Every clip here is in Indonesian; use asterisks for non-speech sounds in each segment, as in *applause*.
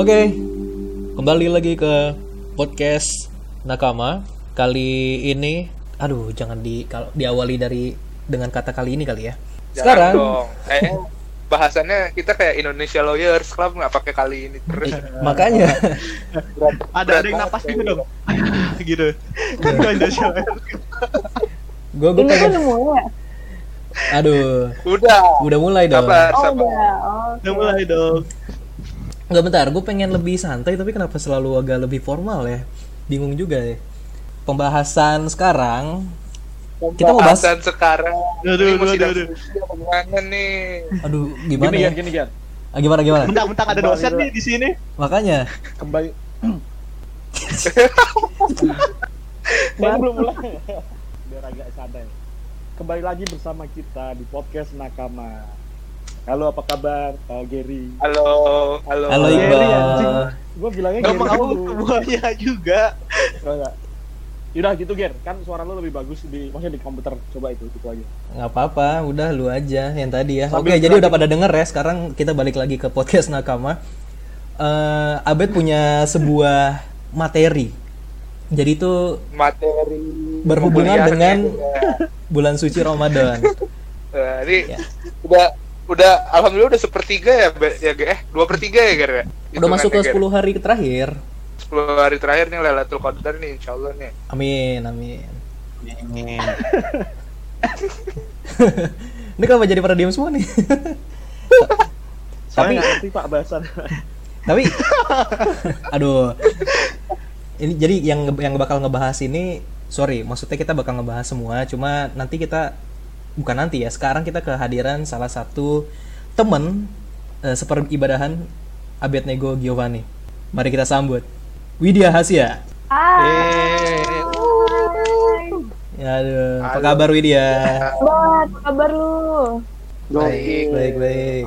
Oke, kembali lagi ke podcast Nakama. Kali ini, aduh, jangan di kalau diawali dari dengan kata kali ini kali ya. Jangan Sekarang, dong. Eh, bahasannya kita kayak Indonesia Lawyers Club nggak pakai kali ini terus. *laughs* makanya, ada ada yang napas gitu dong *laughs* gitu kan gak Indonesia gue gue Ini kan pengen, mulai ya? aduh, Udah. udah mulai dong. Sabar, Oh sabar. udah, oh, udah mulai dong Nggak bentar, gue pengen lebih santai tapi kenapa selalu agak lebih formal ya? Bingung juga ya. Pembahasan sekarang, kita mau bahas, Pembahasan sekarang. Aduh, aduh, aduh, bagaimana nih? aduh, gimana gini ya? Gini Gian. Ah, gimana gimana? mentang-mentang ada dosen nih di sini Makanya, Kembali. *laughs* Saya belum mulai. Biar agak santai. Kembali lagi bersama kita di podcast Nakama. Halo, apa kabar, Pak Gary? Halo, halo. halo Gary. Gue bilangnya gak Gary mau semuanya juga enggak. Yaudah gitu Ger, kan suara lu lebih bagus di maksudnya di komputer. Coba itu, itu aja. nggak apa-apa, udah lu aja yang tadi ya. Sambil Oke, jadi udah pada denger ya. Sekarang kita balik lagi ke podcast Nakama. Eh, Abed punya sebuah materi. Jadi itu Materi Berhubungan dengan bulan suci Ramadan. Eh, *laughs* ini Ya. udah udah alhamdulillah udah sepertiga ya, Be- ya Ge? eh dua pertiga ya Ger ya? Udah masuk ke 10 hari terakhir. 10 hari terakhir nih Lailatul Qadar nih Insya Allah nih. Amin, amin. *laughs* Ini kenapa jadi pada diem semua nih? *laughs* Tapi ngerti Pak bahasan. tapi *laughs* aduh. Ini jadi yang yang bakal ngebahas ini sorry, maksudnya kita bakal ngebahas semua, cuma nanti kita bukan nanti ya, sekarang kita kehadiran salah satu temen eh, seperibadahan Abednego Giovanni. Mari kita sambut Widya Hasya. Ya, aduh, apa Halo. kabar Widya? Bang, apa kabar lu? Baik. Baik, baik.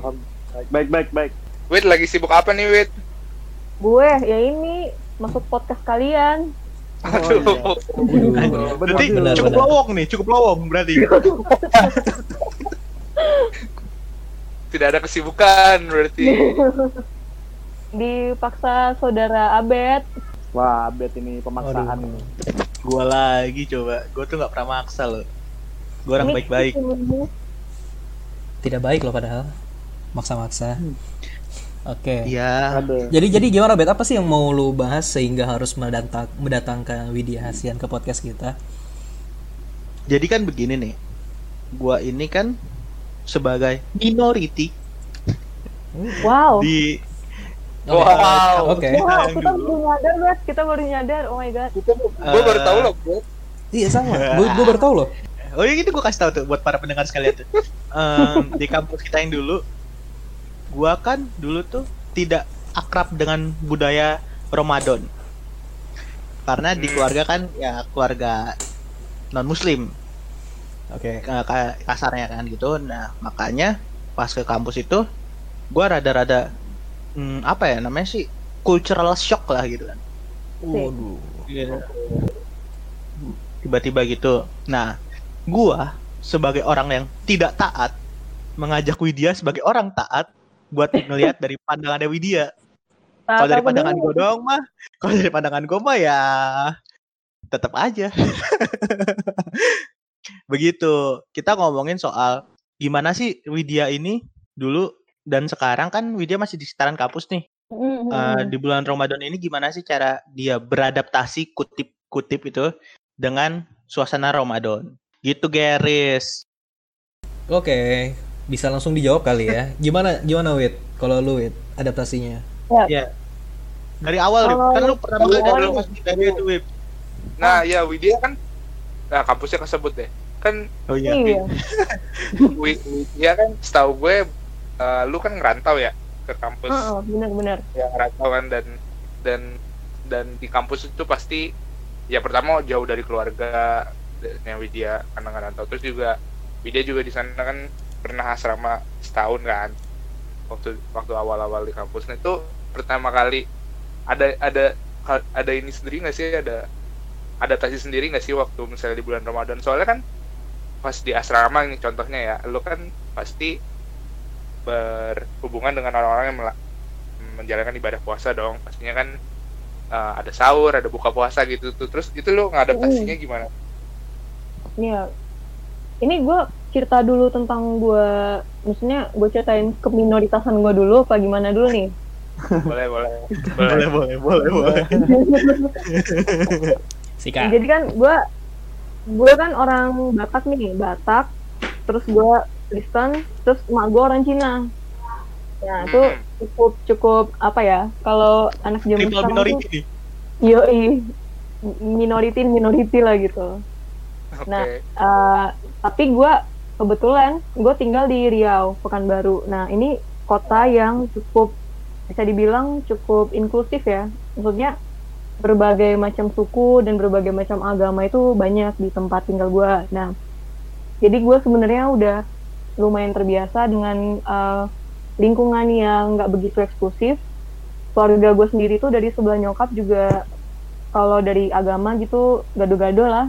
Baik, baik, baik. Wait lagi sibuk apa nih Wit? Gue, ya ini masuk podcast kalian. Aduh. Berarti Benar, cukup benar. lowong nih cukup lowong berarti *laughs* Tidak ada kesibukan berarti. Dipaksa saudara Abed. Wah, bet ini pemaksaan Waduh. ini. gua lagi coba gua tuh nggak pernah maksa loh gua orang baik-baik Tidak baik loh padahal. Maksa-maksa. Oke. iya Ada. Jadi jadi gimana Bet? Apa sih yang mau lu bahas sehingga harus mendatang, mendatangkan Widya Hasian ke podcast kita? jadi kan begini nih gua ini kan sebagai minority Wow. di Oke. Wow. Oke. Wow, yang kita baru nyadar, Bet. Kita baru nyadar. Oh my god. Gue baru tahu loh, gue. Iya sama. Gue gue baru tahu loh. Oh iya gitu gue kasih tahu tuh buat para pendengar sekalian tuh. *laughs* Em, di kampus kita yang dulu, gua kan dulu tuh tidak akrab dengan budaya Ramadan. Karena di Hmm. keluarga kan ya keluarga non Muslim Oke. kasarnya kan gitu. Nah makanya pas ke kampus itu, gua rada-rada hmm, apa ya namanya sih cultural shock lah gitu kan. Waduh. tiba-tiba gitu. Nah, gua sebagai orang yang tidak taat mengajak Widya sebagai orang taat buat ngelihat dari pandangannya Widya. Kalau dari pandangan gue doang mah, kalau dari pandangan gue mah ya tetap aja. *laughs* Begitu. Kita ngomongin soal gimana sih Widya ini dulu dan sekarang kan Widya masih di sekitaran kampus nih. Mm, mm, Eh, mm. di bulan Ramadan ini gimana sih cara dia beradaptasi kutip-kutip itu dengan suasana Ramadan? Gitu, Geris. Oke. Bisa langsung dijawab kali ya. *laughs* Gimana gimana Wid? Kalau lu Wid adaptasinya? Ya. Dari awal. Kalau kan lu pernah dari pas di PB itu, Wip. Nah, ya Widya kan nah kampusnya kesebut deh. Kan Oh iya. Iya. Wi- Widya kan setahu gue eh, lu kan ngerantau ya ke kampus Heeh, benar-benar. yang ngerantau kan dan dan dan di kampus itu pasti ya pertama jauh dari keluarga yang Widya karena ngerantau terus juga Widya juga di sana kan pernah asrama setahun kan. Waktu waktu awal-awal di kampus. Nah itu pertama kali ada ada ada ini sendiri nggak sih? Ada adaptasi sendiri nggak sih waktu misalnya di bulan Ramadan? Soalnya kan pas di asrama ini contohnya ya lu kan pasti berhubungan dengan orang-orang yang menjalankan ibadah puasa dong. Pastinya kan eh, ada sahur ada buka puasa gitu tuh. Terus itu lo ngadaptasinya gimana? Iya. Ini gue cerita dulu tentang gue, maksudnya gue ceritain keminoritasan gue dulu, apa gimana dulu nih? boleh boleh boleh boleh boleh boleh *laughs* Sika. Jadi kan gue, gue kan orang Batak nih, Batak. Terus gue Kristen, terus emak gue orang Cina. Ya itu Hmm. cukup cukup apa ya? Kalau anak zaman sekarang minority tuh, nih yoi, minority minority lah gitu. oke Nah, Eh, tapi gue kebetulan gue tinggal di Riau Pekanbaru. Nah ini kota yang cukup bisa dibilang cukup inklusif ya. Maksudnya berbagai macam suku dan berbagai macam agama itu banyak di tempat tinggal gue. Nah jadi gue sebenarnya udah lumayan terbiasa dengan eh, lingkungan yang nggak begitu eksklusif. Keluarga gue sendiri tuh dari sebelah nyokap juga kalau dari agama gitu gado-gado lah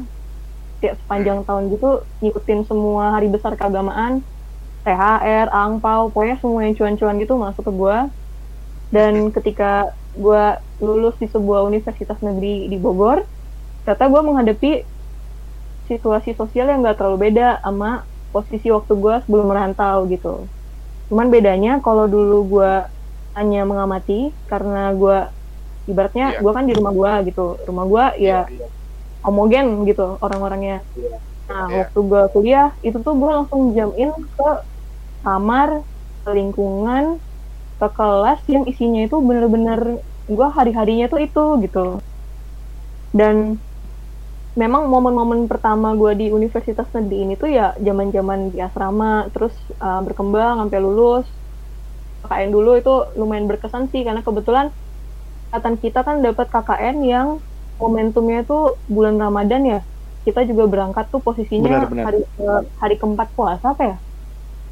tiap sepanjang tahun gitu ngikutin semua hari besar keagamaan THR, angpau, pokoknya semua yang cuan-cuan gitu masuk ke gua. Dan ketika gua lulus di sebuah universitas negeri di Bogor ternyata gua menghadapi situasi sosial yang gak terlalu beda sama posisi waktu gua sebelum merantau gitu. Cuman bedanya kalau dulu gua hanya mengamati karena gua ibaratnya Iya. gua kan di rumah gua gitu. Rumah gua ya Iya, iya. Homogen gitu orang-orangnya. Iya. Nah, Iya. waktu gue kuliah itu tuh gue langsung jamin ke kamar, ke lingkungan, ke kelas yang isinya itu bener-bener gue hari-harinya tuh itu gitu. Dan memang momen-momen pertama gue di universitas negeri ini tuh ya zaman-zaman di asrama, terus uh, berkembang sampai lulus. KKN dulu itu lumayan berkesan sih karena kebetulan angkatan kita kan dapat KKN yang momentumnya itu bulan Ramadan ya. Kita juga berangkat tuh posisinya Benar, benar. hari ke- hari keempat puasa apa ya? Ya,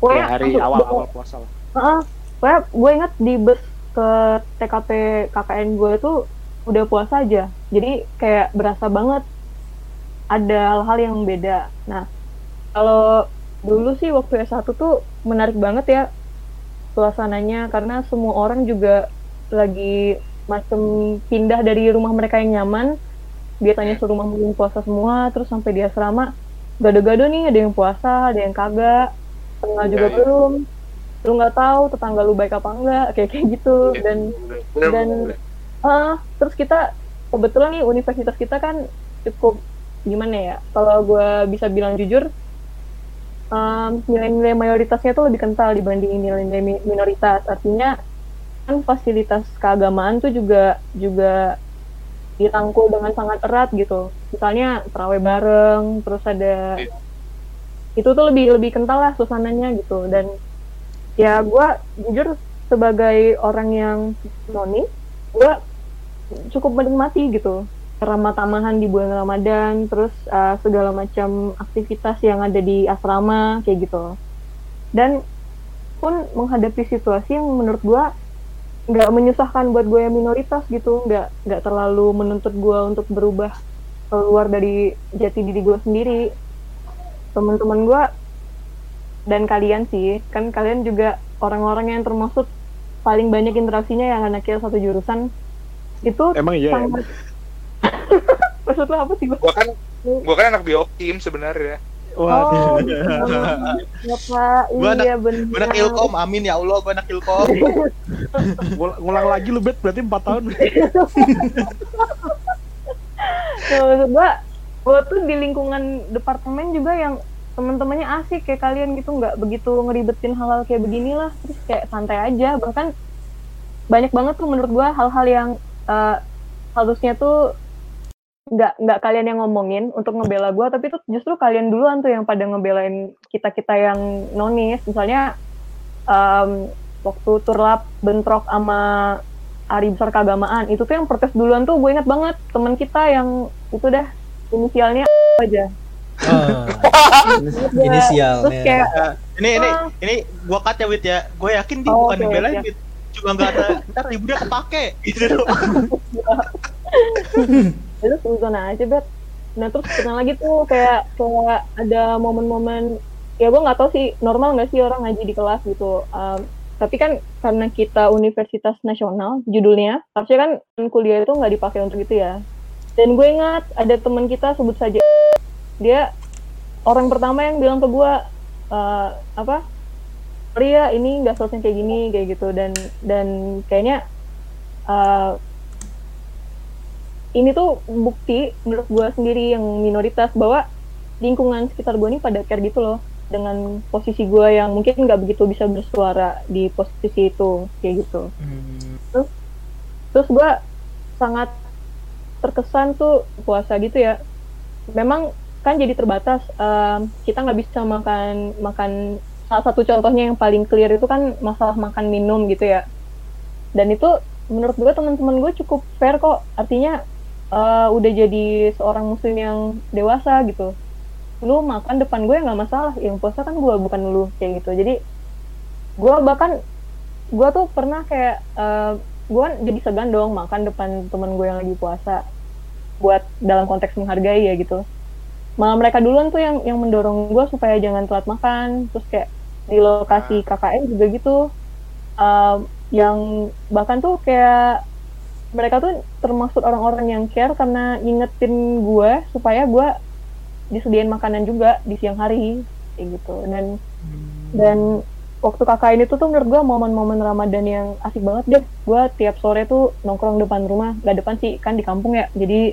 Pokoknya hari langsung- awal-awal puasa lah. Heeh. Pokoknya gue inget di bus ke TKP KKN gue tuh udah puasa aja. Jadi kayak berasa banget ada hal-hal yang beda. Nah, kalau dulu sih waktu S1 tuh menarik banget ya suasananya karena semua orang juga lagi macam pindah dari rumah mereka yang nyaman biasanya serumah mungkin puasa semua terus sampai di asrama gado-gado nih ada yang puasa ada yang kagak tengah juga iya. belum lu nggak tahu tetangga lu baik apa enggak kayak kayak gitu Iya. dan Bener, dan- bener. Ah, terus kita kebetulan nih universitas kita kan cukup gimana ya? Kalau gue bisa bilang jujur, em, nilai-nilai mayoritasnya tuh lebih kental dibanding nilai-nilai mi- minoritas. Artinya kan fasilitas keagamaan tuh juga juga dirangkul dengan sangat erat gitu. Misalnya terawih bareng, terus ada Iya. itu tuh lebih lebih kental lah suasananya gitu. Dan ya gue jujur sebagai orang yang nonis, gue cukup menikmati gitu ramah tamahan di bulan Ramadan terus uh, segala macam aktivitas yang ada di asrama kayak gitu dan pun menghadapi situasi yang menurut gua nggak menyusahkan buat gue yang minoritas gitu nggak nggak terlalu menuntut gua untuk berubah keluar dari jati diri gue sendiri teman-teman gua dan kalian sih kan kalian juga orang-orang yang termasuk paling banyak interaksinya yang anaknya satu jurusan itu Emang iya. ya? sangat *laughs* maksud lo apa sih gue gua kan gua kan anak biokim sebenarnya oh Waduh. *laughs* Bapak, Gua anak- iya benar. Gue anak ilkom, amin ya Allah, gue anak ilkom. *laughs* Ngul- Ngulang lagi lu bet berarti 4 tahun. *laughs* Nah, maksud gua, gua tuh di lingkungan departemen juga yang teman-temannya asik kayak kalian gitu nggak begitu ngeribetin hal-hal kayak beginilah terus kayak santai aja bahkan banyak banget tuh menurut gua hal-hal yang eh, harusnya tuh nggak nggak kalian yang ngomongin untuk ngebela gua tapi tuh justru kalian duluan tuh yang pada ngebelain kita kita yang nonis misalnya em, waktu turlap bentrok sama hari besar keagamaan itu tuh yang protes duluan tuh gue inget banget teman kita yang itu dah inisialnya aja Oh, Terus inisialnya. kayak ini ini Ah. ini gue cut ya Wit ya. Gue yakin dia Oh, bukan dibelain siap. Wit. Cuma nggak ada ntar ibunya kepake gitu. *laughs* *laughs* itu suzon aja bet nah terus pernah lagi tuh kayak kayak ada momen-momen ya gue nggak tahu sih normal nggak sih orang ngaji di kelas gitu. Em, tapi kan karena kita universitas nasional judulnya harusnya kan kuliah itu nggak dipakai untuk itu ya. Dan gue ingat ada teman kita sebut saja dia orang pertama yang bilang ke gue eh, apa Ria ini nggak selesai kayak gini kayak gitu. Dan dan kayaknya eh, ini tuh bukti menurut gue sendiri yang minoritas bahwa lingkungan sekitar gue ini pada care gitu loh dengan posisi gue yang mungkin nggak begitu bisa bersuara di posisi itu kayak gitu. Hmm. terus gue sangat terkesan tuh puasa gitu ya. Memang kan jadi terbatas em, kita nggak bisa makan makan salah satu contohnya yang paling clear itu kan masalah makan minum gitu ya. Dan itu menurut gue teman-teman gue cukup fair kok. Artinya eh, udah jadi seorang muslim yang dewasa gitu. Lu makan depan gue nggak masalah yang puasa kan gue bukan lu kayak gitu. Jadi gue bahkan gue tuh pernah kayak eh, gue jadi segan dong makan depan temen gue yang lagi puasa buat dalam konteks menghargai ya gitu. Malah mereka duluan tuh yang yang mendorong gue supaya jangan telat makan terus kayak di lokasi KKN juga gitu. Eh, yang bahkan tuh kayak mereka tuh termasuk orang-orang yang care karena ngingetin gue supaya gue disediain makanan juga di siang hari kayak gitu. Dan dan waktu KKN itu tuh menurut gue momen-momen Ramadan yang asik banget deh. Gue tiap sore tuh nongkrong depan rumah gak depan sih kan di kampung ya. Jadi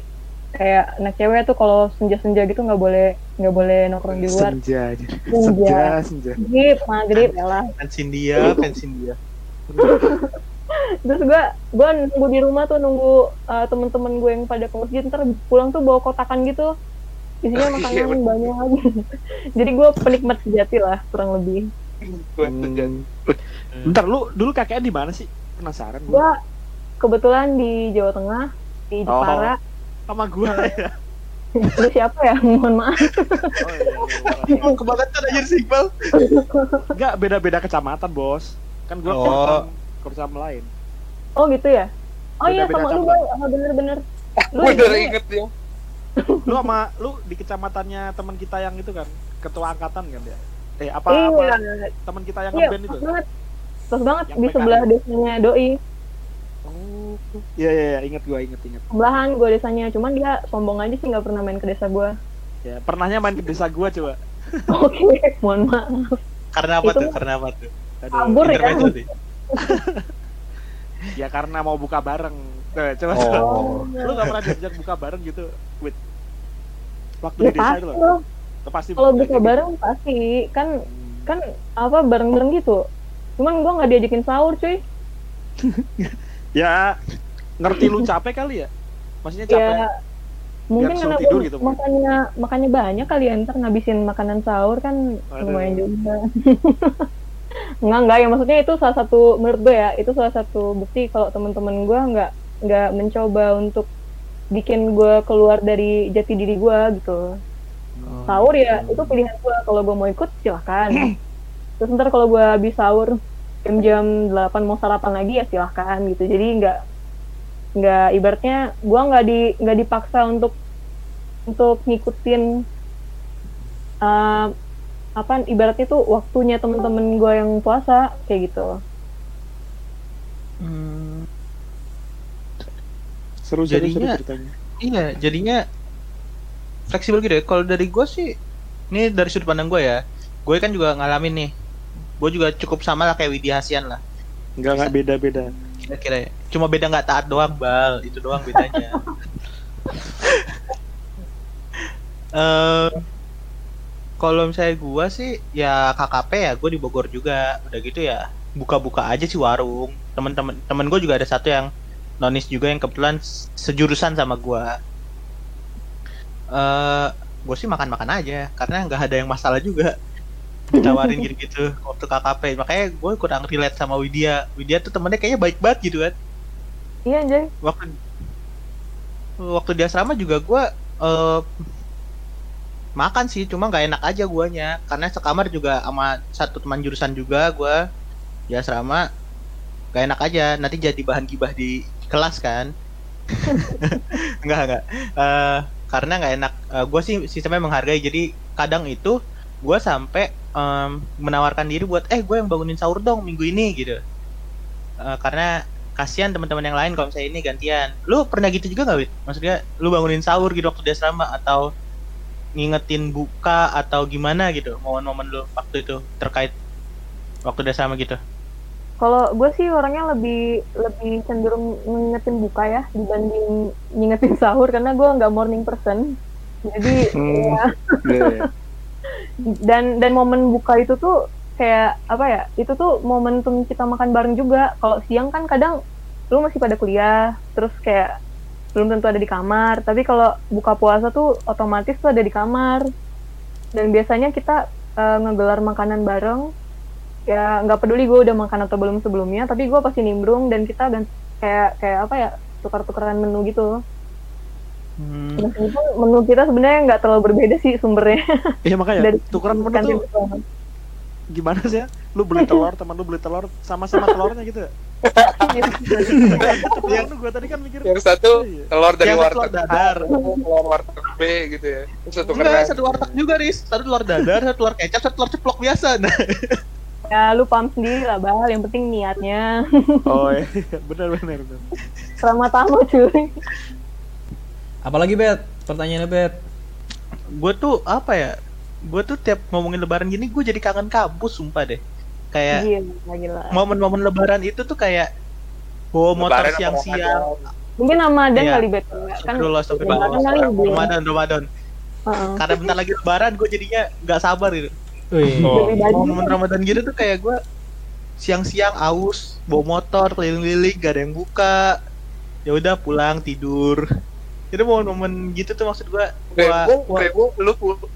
kayak anak cewek tuh kalau senja-senja gitu nggak boleh nggak boleh nongkrong di luar. Senja aja. senja. Senja. maghrib maghrib ya lah. Pensin dia, pensin dia. *laughs* terus gue gue nunggu di rumah tuh nunggu uh, temen-temen gue yang pada ke masjid ntar pulang tuh bawa kotakan gitu isinya *laughs* Iya, makanan banyak lagi *laughs* jadi gue penikmat sejati lah kurang lebih Gue Hmm. Bentar, lu dulu KKN di mana sih? Penasaran gue gua. kebetulan di Jawa Tengah di Oh. Jepara Sama gua ya. *laughs* lu siapa ya mohon maaf Oh, iya, iya, iya. Kebangetan aja sih, Iqbal. Enggak, beda-beda kecamatan, Bos. Kan gua Oh. kursan lain. Oh gitu ya oh iya sama lu oh, bener-bener lu Gue di udah mana? inget ya. *laughs* Lu sama lu di kecamatannya teman kita yang itu kan, ketua angkatan kan dia. Eh, apa iya apa teman kita yang iya ngeband itu? pas banget pas banget Yang di PKN. sebelah desanya doi Oh. Iya, iya, iya, inget gua, inget, inget. sebelahan gue desanya cuman dia sombong aja sih nggak pernah main ke desa gue Ya, pernahnya main ke desa gua coba. *laughs* oke mohon maaf Karena apa Itu- tuh? Karena apa tuh? Aduh. kabur ya. *laughs* Ya karena mau buka bareng. Tuh, coba coba. Oh. Lu gak pernah diajak buka bareng gitu? Wait. Waktu ya di desa itu loh. pasti kalau buka gitu. bareng pasti kan Hmm. kan apa bareng-bareng gitu cuman gue nggak diajakin sahur cuy *laughs* Ya ngerti lu capek kali ya? Maksudnya capek. ya mungkin karena tidur gua gitu, makannya makannya banyak kali ya ntar ngabisin makanan sahur kan Aduh. lumayan juga *laughs* enggak enggak. Ya maksudnya itu salah satu menurut gue ya itu salah satu bukti kalau teman-teman gue nggak nggak mencoba untuk bikin gue keluar dari jati diri gue gitu. Sahur ya itu pilihan gue. Kalau gue mau ikut silahkan terus ntar kalau gue habis sahur jam-jam 8 mau sarapan lagi ya silahkan gitu. Jadi nggak nggak ibaratnya gue nggak di nggak dipaksa untuk untuk ngikutin eh, apa ibaratnya tuh waktunya temen-temen gue yang puasa kayak gitu Hmm, Seru seru, seru Jadinya- ceritanya. iya, jadinya fleksibel gitu ya. Kalau dari gue sih, ini dari sudut pandang gue ya. Gue kan juga ngalamin nih. Gue juga cukup sama lah kayak Widya Hasian lah. Enggak enggak beda-beda. Kira-kira ya. Cuma beda nggak taat doang, Bal. Itu doang bedanya. *laughs* Eh kalau misalnya gua sih ya KKP ya gue di Bogor juga. Udah gitu ya buka-buka aja sih warung. Temen-temen temen gue juga ada satu yang nonis juga yang kebetulan sejurusan sama gua. Eh gue sih makan-makan aja karena nggak ada yang masalah juga. Ditawarin gitu-gitu waktu KKP makanya gue kurang relate sama Widya. Widya tuh temennya kayaknya baik banget gitu kan? Iya anjay. Waktu waktu di asrama juga gua eh makan sih cuma nggak enak aja guanya. Karena sekamar juga sama satu teman jurusan juga gua. Di asrama nggak enak aja. Nanti jadi bahan gibah di kelas kan. *laughs* Nggak nggak. Eh, karena nggak enak. Eh, gua sih sistemnya menghargai. Jadi kadang itu gue sampai em, menawarkan diri buat eh gue yang bangunin sahur dong minggu ini gitu. Eh, karena kasihan teman-teman yang lain kalau misalnya ini gantian. Lu pernah gitu juga nggak Wit? maksudnya lu bangunin sahur gitu waktu di asrama atau ngingetin buka atau gimana gitu momen-momen lu waktu itu terkait waktu di asrama gitu Kalau gue sih orangnya lebih lebih cenderung ngingetin buka ya dibanding ngingetin sahur karena gue nggak morning person. Jadi Hmm. *laughs* ya, Iya. dan dan momen buka itu tuh kayak apa ya? Itu tuh momentum kita makan bareng juga. Kalau siang kan kadang lu masih pada kuliah, terus kayak belum tentu ada di kamar. Tapi kalau buka puasa tuh otomatis tuh ada di kamar. Dan biasanya kita eh, ngegelar makanan bareng. Ya nggak peduli gue udah makan atau belum sebelumnya, tapi gue pasti nimbrung dan kita dan kayak kayak apa ya tukar-tukaran menu gitu. Hmm. Menu kita sebenarnya nggak terlalu berbeda sih sumbernya. *laughs* Iya makanya Dari tukeran menu tuh gimana sih ya? Lu beli telur, teman lu beli telur sama-sama telurnya gitu. Ya? Yang tadi kan mikir Yang satu Iya. telur dari Yang warteg telur dadar. Telur warteg B gitu ya. Satu Enggak, keren. satu warteg juga, Riz. Satu telur dadar, satu telur kecap, satu telur ceplok biasa. *laughs* Nah. Ya lu paham sendiri lah Bal, yang penting niatnya. Oh iya, *laughs* benar benar benar. Selamat tamu cuy. Apalagi Bet? Pertanyaannya Bet. gue tuh apa ya? Gue tuh tiap ngomongin lebaran gini, gue jadi kangen kampus, sumpah deh. Kayak gila. momen-momen lebaran itu tuh kayak bawa motor siang-siang. Mungkin Ramadan Iya. kali bet kan. Ramadan. Ramadan, Ramadan. Heeh. Karena bentar lagi lebaran, gue jadinya nggak sabar gitu. Oh. Momen Ramadan gitu tuh kayak gue siang-siang aus, bawa motor keliling-keliling, gak ada yang buka. Ya udah pulang tidur. Itu momen-momen gitu tuh maksud gue. Keren gua, lu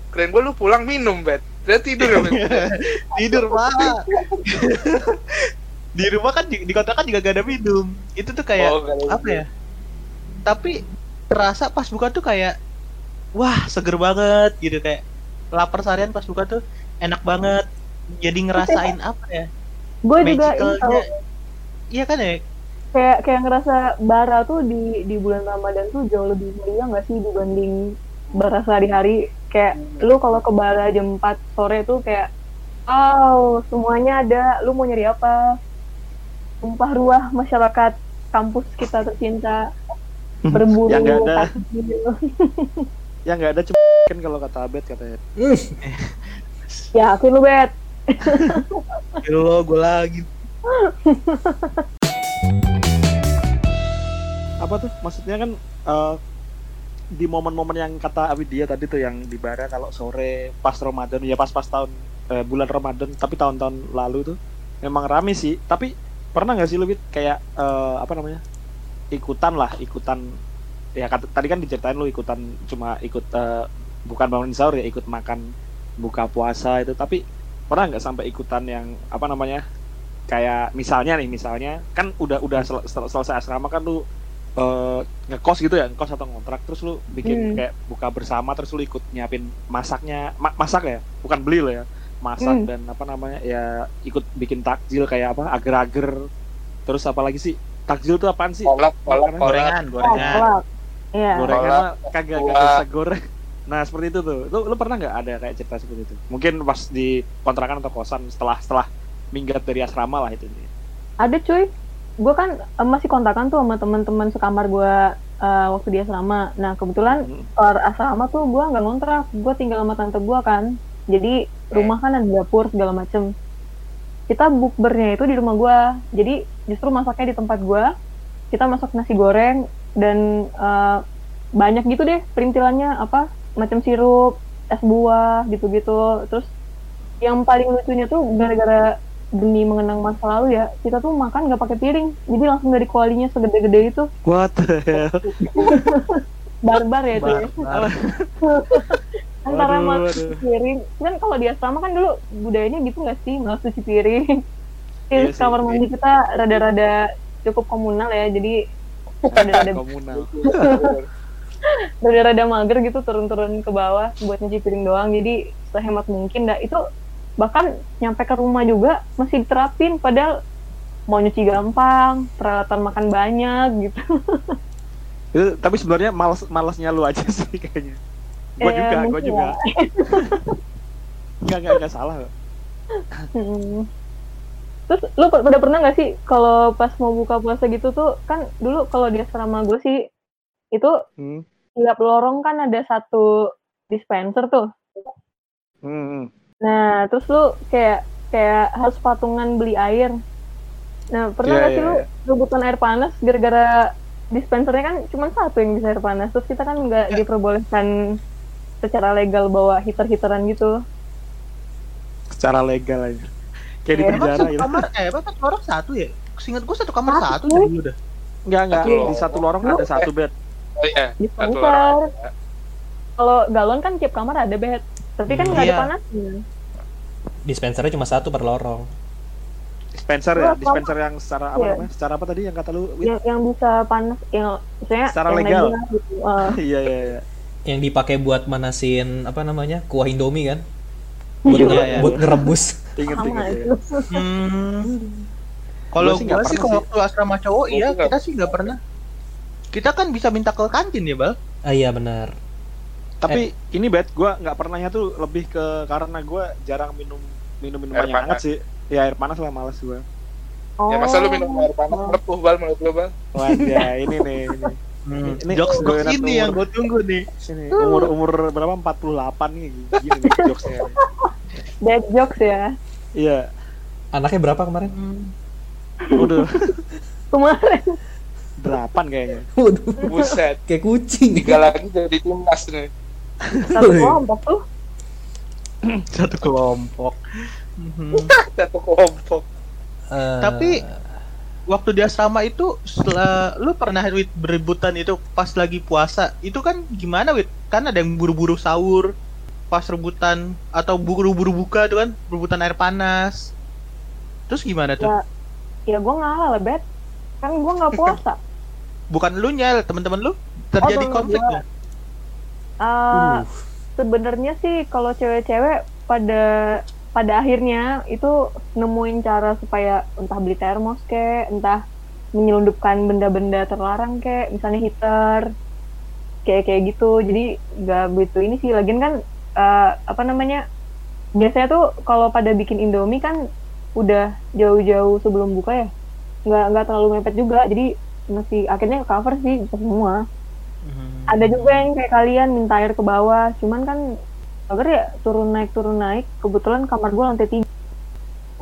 keren gua lu pulang minum, Bet. Dia tidur ya, *laughs* tidur pak. di rumah kan di, di kota kan juga gak ada minum. Itu tuh kayak Oh, apa ya? Tapi terasa pas buka tuh kayak wah seger banget gitu kayak lapar seharian pas buka tuh enak banget. Jadi ngerasain apa ya? Gue juga Iya kan ya? kayak kayak ngerasa bara tuh di di bulan Ramadan tuh jauh lebih meriah nggak sih dibanding bara sehari-hari. Kayak lu kalau ke bara jam 4 sore tuh kayak wow, semuanya ada. Lu mau nyari apa? Tumpah ruah masyarakat kampus kita tercinta *laughs* berburu Yang nggak ada. *laughs* Yang nggak ada cuma *laughs* kan kalau kata Abed katanya. Ya, aku lu bet. Lo gue lagi. Apa tuh? Maksudnya kan eh, di momen-momen yang kata Awidia tadi tuh yang di bara kalau sore pas Ramadan ya pas-pas tahun eh, bulan Ramadan tapi tahun-tahun lalu tuh memang rame sih. Tapi pernah nggak sih lebih kayak eh, apa namanya ikutan lah ikutan ya kata, tadi kan diceritain lu ikutan cuma ikut eh, bukan bangun sahur ya ikut makan buka puasa itu. Tapi pernah nggak sampai ikutan yang apa namanya kayak misalnya nih misalnya kan udah udah sel- sel- selesai asrama kan lu eh, ngekos gitu ya ngekos atau ngontrak terus lu bikin Hmm. kayak buka bersama terus lu ikut nyiapin masaknya ma- masak ya bukan beli lo ya masak Hmm. dan apa namanya ya ikut bikin takjil kayak apa agar-agar terus apa lagi sih takjil tuh apaan sih Kolak, kolak, kolak. Gorengan, Oh, gorengan. kelak. Iya. gorengan Kolak, mah kagak kagak bisa goreng nah seperti itu tuh lu, lu pernah nggak ada kayak cerita seperti itu mungkin pas di kontrakan atau kosan setelah setelah minggat dari asrama lah itu Ada cuy. Gue kan eh, masih kontakan tuh sama teman-teman sekamar gue eh, waktu di asrama. Nah kebetulan Hmm. asrama tuh gue nggak ngontrak. Gue tinggal sama tante gue kan. Jadi rumah kan ada dapur segala macem. Kita bukbernya itu di rumah gue. Jadi justru masaknya di tempat gue. Kita masak nasi goreng dan eh, banyak gitu deh perintilannya apa macam sirup, es buah gitu-gitu. Terus yang paling lucunya tuh gara-gara demi mengenang masa lalu ya kita tuh makan nggak pakai piring. Jadi langsung dari kualinya segede-gede itu. What the hell? *laughs* Barbar ya itu ya. *laughs* Antara waduh. piring. Kan kalau di asrama kan dulu budayanya gitu nggak sih? Nggak cuci piring. Iya Terus sih, kamar mandi kita rada-rada cukup komunal ya. Jadi *laughs* rada-rada komunal. Rada-rada mager gitu turun-turun ke bawah buat nyuci piring doang. Jadi sehemat mungkin dah. Itu bahkan nyampe ke rumah juga masih diterapin padahal mau nyuci gampang peralatan makan banyak gitu *laughs* Itu, tapi sebenarnya malas malasnya lu aja *laughs* sih kayaknya gua Eh, juga gua mungkin juga ya. *laughs* nggak nggak nggak salah. Hmm. Terus lu pada pada pernah nggak sih kalau pas mau buka puasa gitu tuh kan dulu kalau di asrama gue sih itu Hmm. tiap lorong kan ada satu dispenser tuh. Hmm, hmm. Nah, terus lu kayak kayak harus patungan beli air. Nah, pernah Iya, nggak sih iya, lu iya. rebutan air panas gara-gara dispensernya kan cuma satu yang bisa air panas. Terus kita kan nggak Iya. diperbolehkan secara legal bawa heater-heateran gitu. secara legal aja kayak di Iya. Penjara satu gitu kamar, eh apa satu orang satu ya? Seingat gue satu kamar Satu. satu dari dulu dah. nggak nggak Satu di satu lorong ada satu bed Oh iya, satu Dispenser. orang. Kalau galon kan tiap kamar ada bed. Tapi kan nggak ada Iya. panasnya. Dispensernya cuma satu per lorong. dispenser ya dispenser yang secara apa Iya. namanya secara apa tadi yang kata lu? Yang, yang bisa panas, yang misalnya Secara yang legal. gitu. *laughs* Iya iya iya Yang dipakai buat manasin apa namanya? kuah Indomie kan? Buat, Iya, nge- iya. buat ngerebus. *laughs* inget sama inget ya. Hmm. Kalau Gua sih kalau waktu asrama cowok iya kita sih nggak pernah. Kita kan bisa minta ke kantin ya bal. Ah iya benar. Tapi ini bed gua nggak pernahnya tuh lebih ke karena gua jarang minum minum minuman Air yang hangat sih ya air panas lah males gua Oh. Ya masa lu minum air panas Oh. melepuh bal menurut lu bal? Wadah, ini nih, ini. Hmm. Ini jokes gue jokes ini umur. yang gue tunggu nih. Ini umur umur berapa? 48 nih, gini nih jokesnya. Dead jokes ya. Iya, Anaknya berapa kemarin? udah Kemarin. delapan kayaknya. Waduh, Buset. kayak kucing. Tiga lagi jadi timnas nih. Satu kelompok tuh. *clears throat* Satu kelompok. Mhm. *laughs* Satu kelompok. Eh, Tapi waktu di asrama itu setelah lu pernah Wit, berebutan itu pas lagi puasa itu kan gimana Wit? Kan ada yang buru-buru sahur pas rebutan atau buru-buru buka tuh kan berebutan air panas. Terus gimana tuh? Ya, ya gue ngalah lah, Bet. Kan gue nggak puasa. *laughs* Bukan lu nyel, teman-teman lu terjadi temen konflik gua. Dong. Eh, Sebenarnya sih kalau cewek-cewek pada pada akhirnya itu nemuin cara supaya entah beli termos kek, entah menyelundupkan benda-benda terlarang kek, misalnya heater, kayak kayak gitu. Jadi nggak begitu ini sih. Lagian kan eh, apa namanya? Biasanya tuh kalau pada bikin Indomie kan udah jauh-jauh sebelum buka ya. Nggak nggak terlalu mepet juga. Jadi masih akhirnya cover sih bisa semua Hmm. ada juga yang kayak kalian minta air ke bawah cuman kan agar ya turun naik turun naik kebetulan kamar gue lantai tiga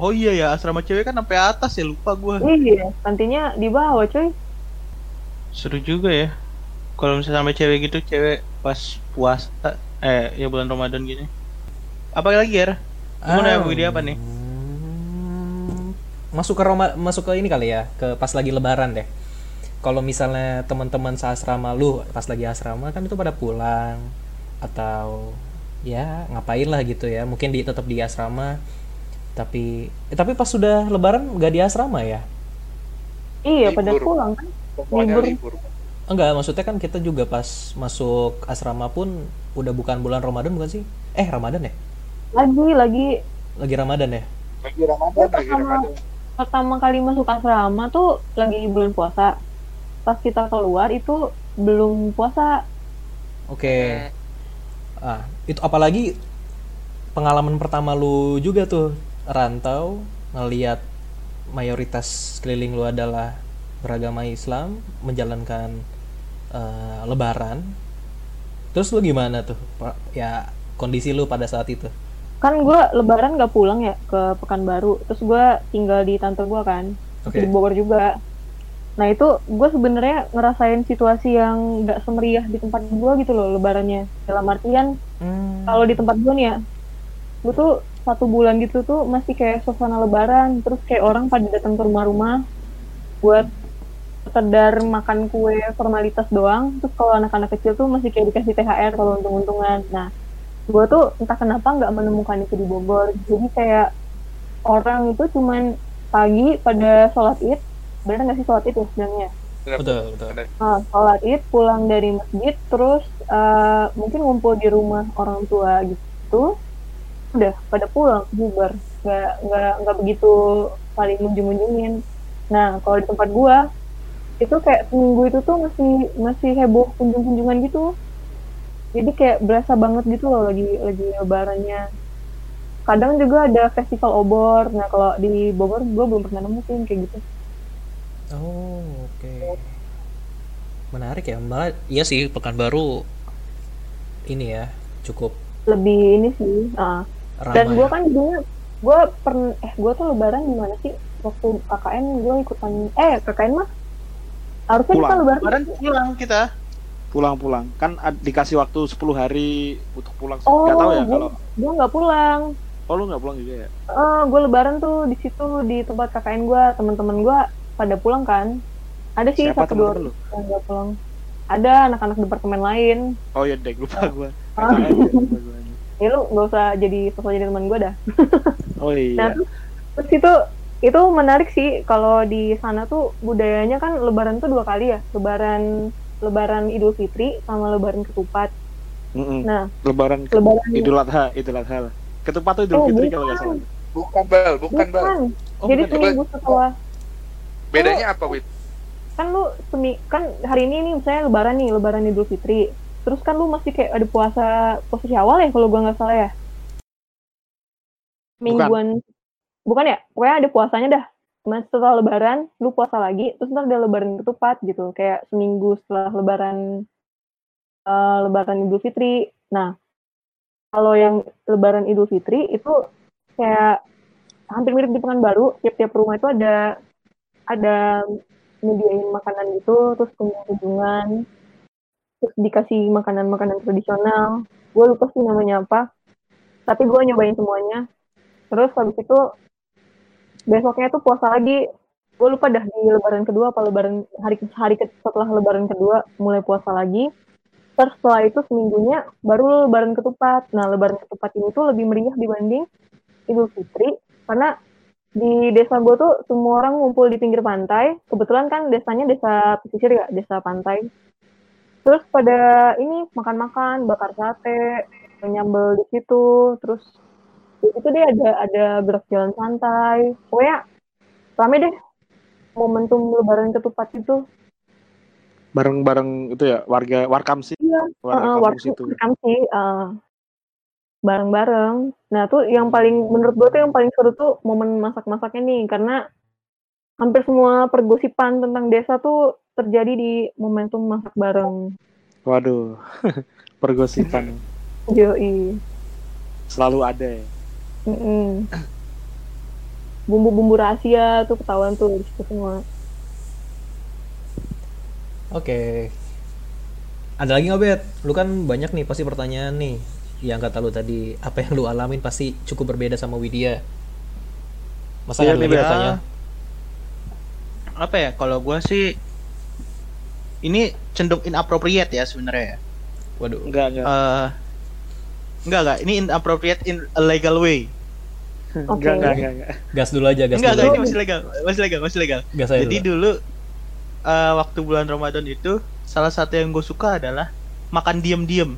Oh iya ya, asrama cewek kan sampai atas ya, lupa gua. iya nantinya di bawah coy Seru juga ya. Kalau misalnya sampai cewek gitu, cewek pas puasa eh ya bulan Ramadan gini. Apa lagi ya? Kamu nanya Widi apa nih? Masuk ke Roma, masuk ke ini kali ya, ke pas lagi lebaran deh. Kalau misalnya teman-teman seasrama lu pas lagi asrama kan itu pada pulang atau ya ngapain lah gitu ya. Mungkin di tetap di asrama tapi eh, tapi pas sudah lebaran nggak di asrama ya? iya pada Libur. pulang kan Pokoknya Libur. libur. Enggak, maksudnya kan kita juga pas masuk asrama pun udah bukan bulan Ramadan bukan sih? Eh, Ramadan ya? lagi lagi Lagi Ramadan ya? Lagi Ramadan, lagi Pertama. Ramadan. pertama kali masuk asrama tuh lagi bulan puasa pas kita keluar itu belum puasa Oke. Ah, itu apalagi pengalaman pertama lu juga tuh rantau ngeliat mayoritas keliling lu adalah beragama Islam menjalankan eh, lebaran. Terus lu gimana tuh? Ya kondisi lu pada saat itu. kan gue lebaran gak pulang ya ke Pekanbaru terus gue tinggal di tante gue kan Oke. di Bogor juga nah itu gue sebenarnya ngerasain situasi yang gak semeriah di tempat gue gitu loh lebarannya. Dalam artian Hmm. kalau di tempat gue nih ya gue tuh satu bulan gitu tuh masih kayak suasana lebaran terus kayak orang pada datang ke rumah-rumah buat sekedar makan kue formalitas doang. Terus kalau anak-anak kecil tuh masih kayak dikasih THR kalau untung-untungan. Nah gue tuh entah kenapa nggak menemukan itu di Bogor. Jadi kayak orang itu cuman pagi pada sholat id bener nggak sih sholat id ya sebenarnya? Betul, betul. Nah, sholat id pulang dari masjid terus eh, mungkin ngumpul di rumah orang tua gitu udah pada pulang bubar. Nggak nggak nggak begitu saling munjung-munjungin nah kalau di tempat gua itu kayak seminggu itu tuh masih masih heboh kunjung-kunjungan gitu. Jadi kayak berasa banget gitu loh lagi lagi lebarannya. Kadang juga ada festival obor. Nah kalau di Bogor gue belum pernah nemu sih kayak gitu Oh, oke. Menarik ya. Malah iya sih Pekanbaru ini ya cukup lebih ini sih ah. ramai. dan gue kan dulunya gue pernah eh gue tuh lebaran gimana sih waktu KKN gue ikutan eh KKN mah harusnya kita Pulang. lebaran Kemarin pulang kita. pulang-pulang kan ad- dikasih waktu 10 hari untuk pulang Oh, nggak tahu ya gua- kalau gue nggak pulang oh lu nggak pulang juga ya Eh gue lebaran tuh di situ di tempat KKN gue teman-teman gue pada pulang kan ada sih Siapa satu dua orang yang nggak pulang ada anak-anak departemen lain oh ya deh lupa gua Ah. Ya, lu nggak usah jadi sosok jadi teman gue dah *laughs* oh Nah, iya terus, terus itu itu menarik sih kalau di sana tuh budayanya kan lebaran tuh dua kali ya. Lebaran lebaran Idul Fitri sama lebaran ketupat. Mm-mm. Nah, lebaran lebaran Idul Adha Idul Adha lah ketupat tuh Idul Oh, Fitri bukan. kalau nggak salah Bukan bal, bukan bukan. Oh, Jadi bukan seminggu setelah Bedanya apa, Wit? kan lu semi kan hari ini nih misalnya lebaran nih, lebaran Idul Fitri. Terus kan lu masih kayak ada puasa puasa Syawal ya kalau gua nggak salah ya. Mingguan bukan ya? Pokoknya ada puasanya dah. Nah, setelah lebaran lu puasa lagi, terus ntar ada lebaran ketupat gitu, kayak seminggu setelah lebaran eh, lebaran Idul Fitri. Nah, kalau yang lebaran Idul Fitri itu kayak hampir mirip di Pekanbaru, tiap-tiap rumah itu ada ada nyediain makanan gitu, terus kunjung-kunjungan, terus dikasih makanan-makanan tradisional. Gue lupa sih namanya apa, tapi gue nyobain semuanya. Terus habis itu besoknya tuh puasa lagi. Gue lupa dah di lebaran kedua apa lebaran hari hari setelah lebaran kedua mulai puasa lagi. Terus setelah itu seminggunya baru lebaran ketupat. Nah, lebaran ketupat ini tuh lebih meriah dibanding Idul Fitri karena di desa gue tuh semua orang ngumpul di pinggir pantai. Kebetulan kan desanya desa pesisir ya, desa pantai. Terus pada ini makan-makan, bakar sate, nyambel di situ, terus di situ deh ada ada gerak jalan santai. Pokoknya rame deh momentum lebaran ketupat itu. bareng-bareng itu ya warga warkam sih Iya, warga situ rekam sih eh, bareng-bareng. Nah tuh yang paling menurut gue tuh yang paling seru tuh momen masak-masaknya nih karena hampir semua pergosipan tentang desa tuh terjadi di momentum masak bareng. waduh *laughs* pergosipan Yoi. selalu ada ya. Bumbu-bumbu rahasia tuh ketahuan tuh di situ semua. Oke. Ada lagi nggak Bet? Lu kan banyak nih pasti pertanyaan nih yang kata lu tadi apa yang lu alamin pasti cukup berbeda sama Widya. Masa lagi Bet. pertanyaan? Apa ya? Kalau gua sih ini cenderung inappropriate ya sebenarnya. ya. Waduh. enggak enggak Eh enggak enggak, ini inappropriate in a legal way. *laughs* Oke. enggak enggak enggak, enggak. Gas dulu aja, gas Enggak, enggak, dulu. ini masih legal, masih legal, masih legal. Gas aja Jadi dulu. dulu eh, waktu bulan Ramadan itu salah satu yang gue suka adalah makan diem-diem.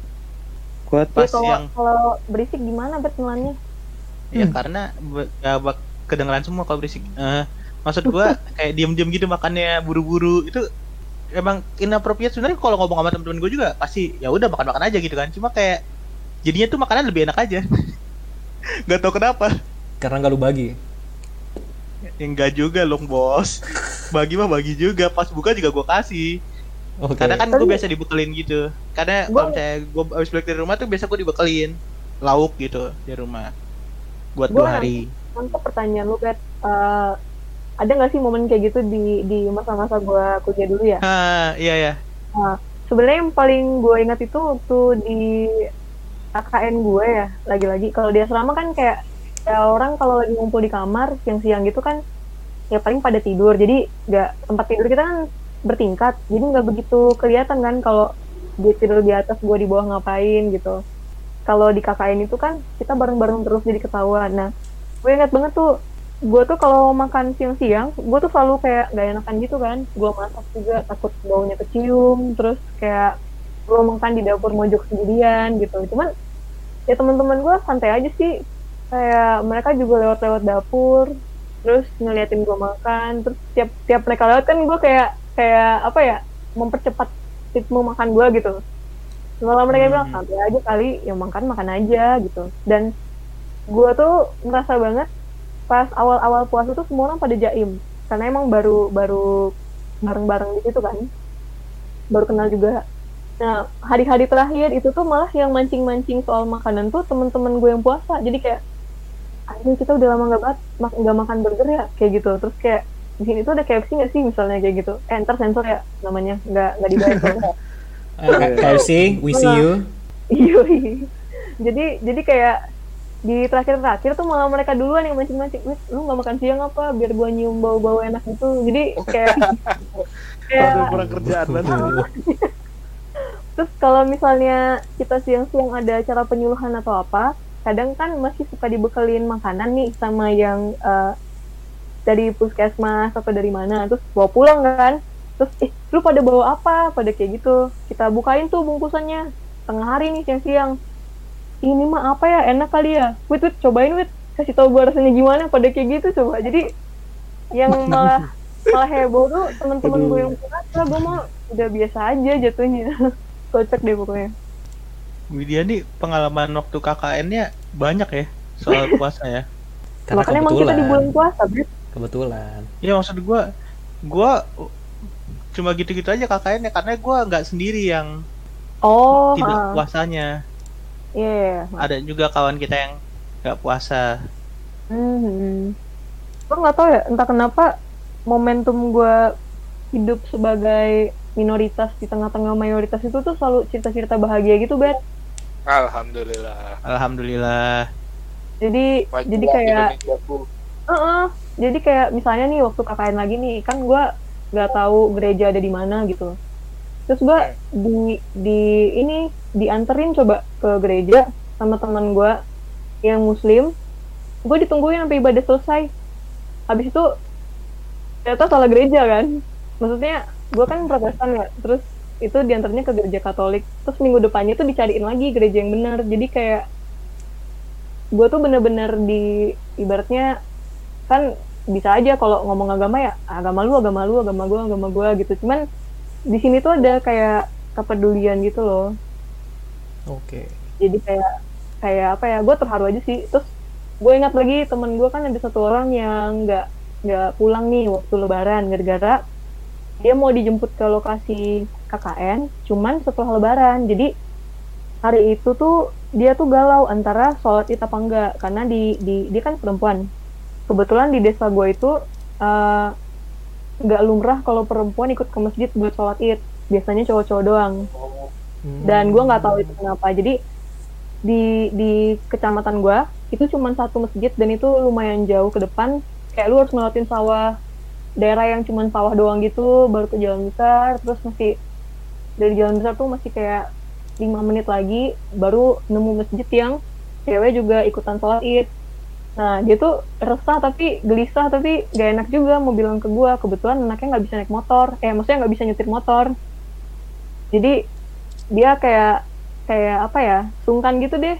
Kuat. Pas Jadi kalau yang kalau berisik gimana bet nelannya? ya Hmm. karena be- ya, bak- kedengeran semua kalau berisik. Eh, maksud gua *laughs* kayak diem-diem gitu makannya buru-buru itu emang inappropriate sebenarnya kalau ngomong sama temen-temen gue juga pasti ya udah makan-makan aja gitu kan. Cuma kayak jadinya tuh makanan lebih enak aja. *laughs* Gak tau kenapa. Karena nggak lu bagi. Ya, enggak juga loh bos. *laughs* Bagi mah bagi juga. Pas buka juga gua kasih. Oke. Karena kan gue biasa dibekelin gitu. Karena Gua- kalau misalnya gue habis balik dari rumah tuh biasa gue dibekelin lauk gitu di rumah buat Gua- dua hari. Mantap pertanyaan lu bet. Eh, ada nggak sih momen kayak gitu di di masa-masa gua kuliah dulu ya? Ha, iya ya. sebenarnya yang paling gue ingat itu waktu di KKN gue ya lagi-lagi kalau di asrama kan kayak ya orang kalau lagi ngumpul di kamar siang-siang gitu kan ya paling pada tidur jadi nggak tempat tidur kita kan bertingkat jadi nggak begitu kelihatan kan kalau dia tidur di atas gue di bawah ngapain gitu. Kalau di KKN itu kan kita bareng-bareng terus jadi ketahuan. Nah gue ingat banget tuh gue tuh kalau makan siang-siang gue tuh selalu kayak gak enakan gitu kan. Gue masak juga takut baunya kecium terus kayak gue makan di dapur mojok sendirian gitu. Cuman ya teman-teman gue santai aja sih. Kayak mereka juga lewat-lewat dapur terus ngeliatin gue makan terus tiap tiap mereka lewat kan gue kayak kayak apa ya mempercepat ritme makan gue gitu. Malah mereka bilang Hmm. santai aja kali yang makan makan aja gitu. Dan gue tuh merasa banget pas awal-awal puasa tuh semua orang pada jaim. Karena emang baru baru bareng-bareng di situ kan. Baru kenal juga. Nah hari-hari terakhir itu tuh malah yang mancing-mancing soal makanan tuh temen-temen gue yang puasa. Jadi kayak anjing kita udah lama nggak mak- nggak makan burger ya? Kayak gitu. Terus kayak di sini tuh ada KFC nggak sih misalnya kayak gitu eh ntar sensor ya namanya nggak nggak dibayar. *laughs* Eh, KFC, we see you. Iya. jadi jadi kayak di terakhir-terakhir tuh malah mereka duluan yang mancing-mancing. Wih, lu nggak makan siang apa? Biar gua nyium bau-bau enak gitu. Jadi kayak *laughs* kayak kurang kerjaan banget. *laughs* terus kalau misalnya kita siang-siang ada acara penyuluhan atau apa, kadang kan masih suka dibekelin makanan nih sama yang eh, dari puskesmas atau dari mana, terus bawa pulang kan. Terus, eh, lu pada bawa apa? Pada kayak gitu. Kita bukain tuh bungkusannya. Tengah hari nih siang-siang. Ini mah apa ya? Enak kali ya? Wait, wait, cobain, wait. Kasih tau gue rasanya gimana pada kayak gitu coba. Jadi, yang *laughs* malah malah heboh tuh temen-temen gue yang puasa, gue mah udah biasa aja jatuhnya. *laughs* Kocak deh pokoknya. Widya nih pengalaman waktu KKN-nya banyak ya soal *laughs* puasa ya. Karena Makanya emang kita di bulan puasa, Brit. Kebetulan. Ya maksud gua gua cuma gitu-gitu aja KKN-nya karena gua nggak sendiri yang Oh, tidak ah. puasanya. Iya, iya, iya. Ada juga kawan kita yang nggak puasa. Hmm. Gue nggak tahu ya, entah kenapa momentum gue hidup sebagai minoritas di tengah-tengah mayoritas itu tuh selalu cerita-cerita bahagia gitu, Bet. Alhamdulillah. Alhamdulillah. Jadi Wajib jadi kayak Indonesiaku. Heeh. Jadi kayak misalnya nih waktu KKN lagi nih, kan gue nggak tahu gereja ada di mana gitu. Terus gue di di ini dianterin coba ke gereja sama teman gue yang muslim. Gue ditungguin sampai ibadah selesai. Habis itu ternyata salah gereja kan. Maksudnya gue kan protestan ya. Terus itu diantarnya ke gereja Katolik. Terus minggu depannya tuh dicariin lagi gereja yang benar. Jadi kayak gue tuh bener-bener di ibaratnya kan bisa aja kalau ngomong agama ya agama lu agama lu agama gue agama gue gitu. Cuman di sini tuh ada kayak kepedulian gitu loh. Oke. jadi kayak kayak apa ya gue terharu aja sih. Terus gue ingat lagi temen gue kan ada satu orang yang nggak nggak pulang nih waktu lebaran. Gara-gara dia mau dijemput ke lokasi KKN cuman setelah lebaran. Jadi hari itu tuh dia tuh galau antara sholat id apa enggak. Karena di, di dia kan perempuan kebetulan di desa gue itu eh, nggak lumrah kalau perempuan ikut ke masjid buat sholat id. Biasanya cowok-cowok doang. Hmm. dan gue nggak tahu itu kenapa. Jadi di di kecamatan gue itu cuma satu masjid dan itu lumayan jauh ke depan. Kayak lu harus ngelewatin sawah daerah yang cuma sawah doang gitu baru ke jalan besar terus masih dari jalan besar tuh masih kayak lima menit lagi baru nemu masjid yang cewek juga ikutan sholat id nah dia tuh resah tapi gelisah tapi gak enak juga mau bilang ke gue kebetulan anaknya nggak bisa naik motor. Eh maksudnya nggak bisa nyetir motor. Jadi dia kayak kayak apa ya sungkan gitu deh.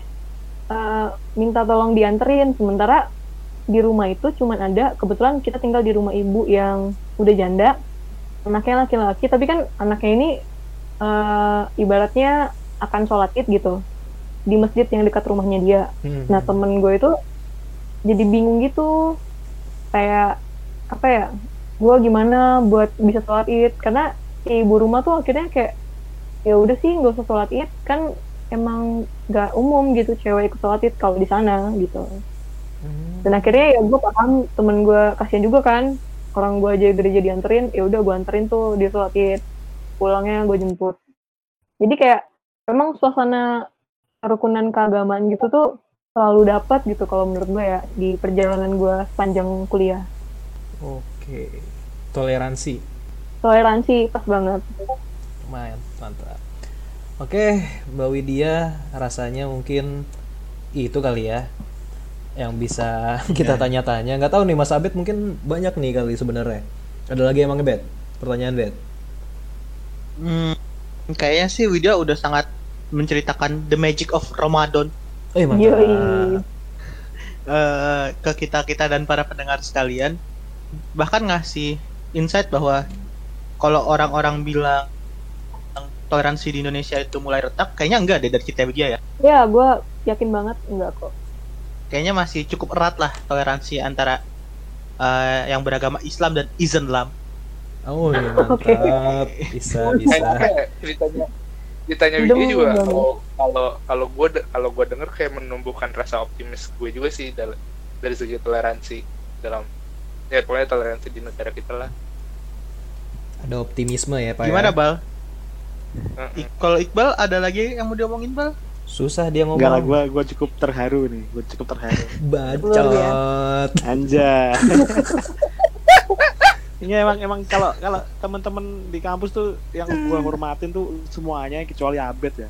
Eh, minta tolong dianterin. Sementara di rumah itu cuman ada kebetulan kita tinggal di rumah ibu yang udah janda. Anaknya laki-laki tapi kan anaknya ini eh, ibaratnya akan sholat id gitu. Di masjid yang dekat rumahnya dia. Hmm. Nah temen gue itu jadi bingung gitu. Kayak apa ya gue gimana buat bisa sholat id? Karena ibu rumah tuh akhirnya kayak ya udah sih nggak usah sholat id. Kan emang nggak umum gitu cewek ikut sholat id kalau di sana gitu. Hmm. dan akhirnya ya gue paham temen gue kasihan juga kan. Orang gue aja gereja dianterin ya udah gue anterin tuh dia sholat id. Pulangnya gue jemput. Jadi kayak memang suasana kerukunan keagamaan gitu tuh selalu dapat gitu kalau menurut gue ya di perjalanan gue sepanjang kuliah Oke. Toleransi. toleransi pas banget Lumayan, mantap. Oke, Mbak Widya rasanya mungkin itu kali ya yang bisa *laughs* kita tanya-tanya. Nggak tahu nih Mas Abed mungkin banyak nih kali sebenarnya. Ada lagi emangnya Bet? Pertanyaan Bet? Hmm, kayaknya sih Widya udah sangat menceritakan the magic of Ramadan Eh mantap. Yoi. eh, ke kita kita dan para pendengar sekalian. Bahkan ngasih insight bahwa kalau orang-orang bilang toleransi di Indonesia itu mulai retak, kayaknya enggak deh dari kita Widya ya. ya gue yakin banget enggak kok kayaknya masih cukup erat lah toleransi antara eh, yang beragama Islam dan Islam. Oh, iya, *laughs* mantap. Oke. Bisa, bisa. Ceritanya Demi Widya juga kalau kalau kalau gue kalau gue denger kayak menumbuhkan rasa optimis gue juga sih dal- dari segi toleransi dalam ya pokoknya toleransi di negara kita lah. Ada optimisme ya, Pak. Gimana, ya? Bal? Kalau Iqbal ada lagi yang mau diomongin, Bal? Susah dia Enggak lah, ngomong. gua gua cukup terharu nih, gua cukup terharu. *laughs* Bacot. Anjay. *laughs* Ini emang emang kalau kalau teman-teman di kampus tuh yang gua hormatin tuh semuanya kecuali Abed ya.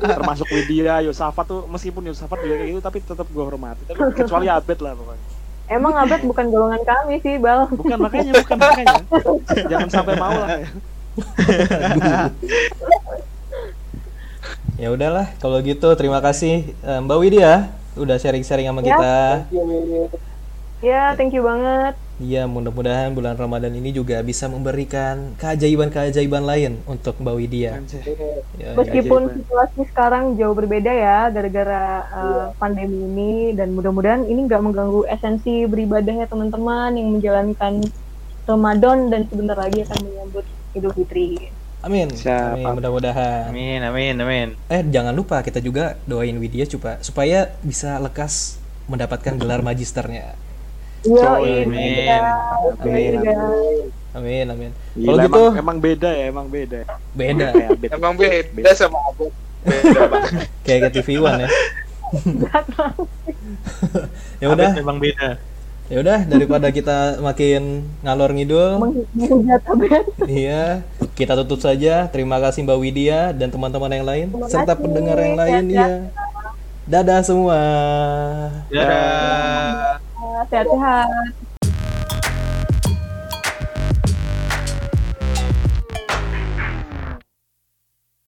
Termasuk Widya, Yosafat tuh meskipun Yosafat juga kayak gitu tapi tetap gua hormati. Tapi kecuali Abed lah pokoknya. Emang Abed bukan golongan kami sih, Bal. Bukan makanya, bukan makanya. Jangan sampai mau lah. Ya udahlah, kalau gitu terima kasih eh, Mbak Widya udah sharing-sharing sama Ya. kita. Ya, thank you banget. Iya, mudah-mudahan bulan Ramadan ini juga bisa memberikan keajaiban-keajaiban lain untuk Mbak Widya. Anjay. Ya, Meskipun Keajaiban. situasi sekarang jauh berbeda ya gara-gara uh, pandemi ini dan mudah-mudahan ini nggak mengganggu esensi beribadahnya teman-teman yang menjalankan Ramadan dan sebentar lagi akan menyambut Idul Fitri. Amin. Siap. Amin, mudah-mudahan. Amin, amin, amin. Eh, jangan lupa kita juga doain Widya coba supaya bisa lekas mendapatkan gelar magisternya. Yo, Amin. ini Amin. Amin, amin. Gila, Kalau emang, gitu emang beda ya, emang beda. beda Kayak Abed. *laughs* Emang beda sama Abed. Beda banget. *laughs* kayak ke TV One ya. *laughs* ya udah, Abed memang beda. ya udah daripada kita makin ngalor ngidul, Abed. iya, kita tutup saja. Terima kasih Mbak Widya dan teman-teman yang lain serta pendengar yang lain ya. Dadah semua. Dadah. Sehat-sehat.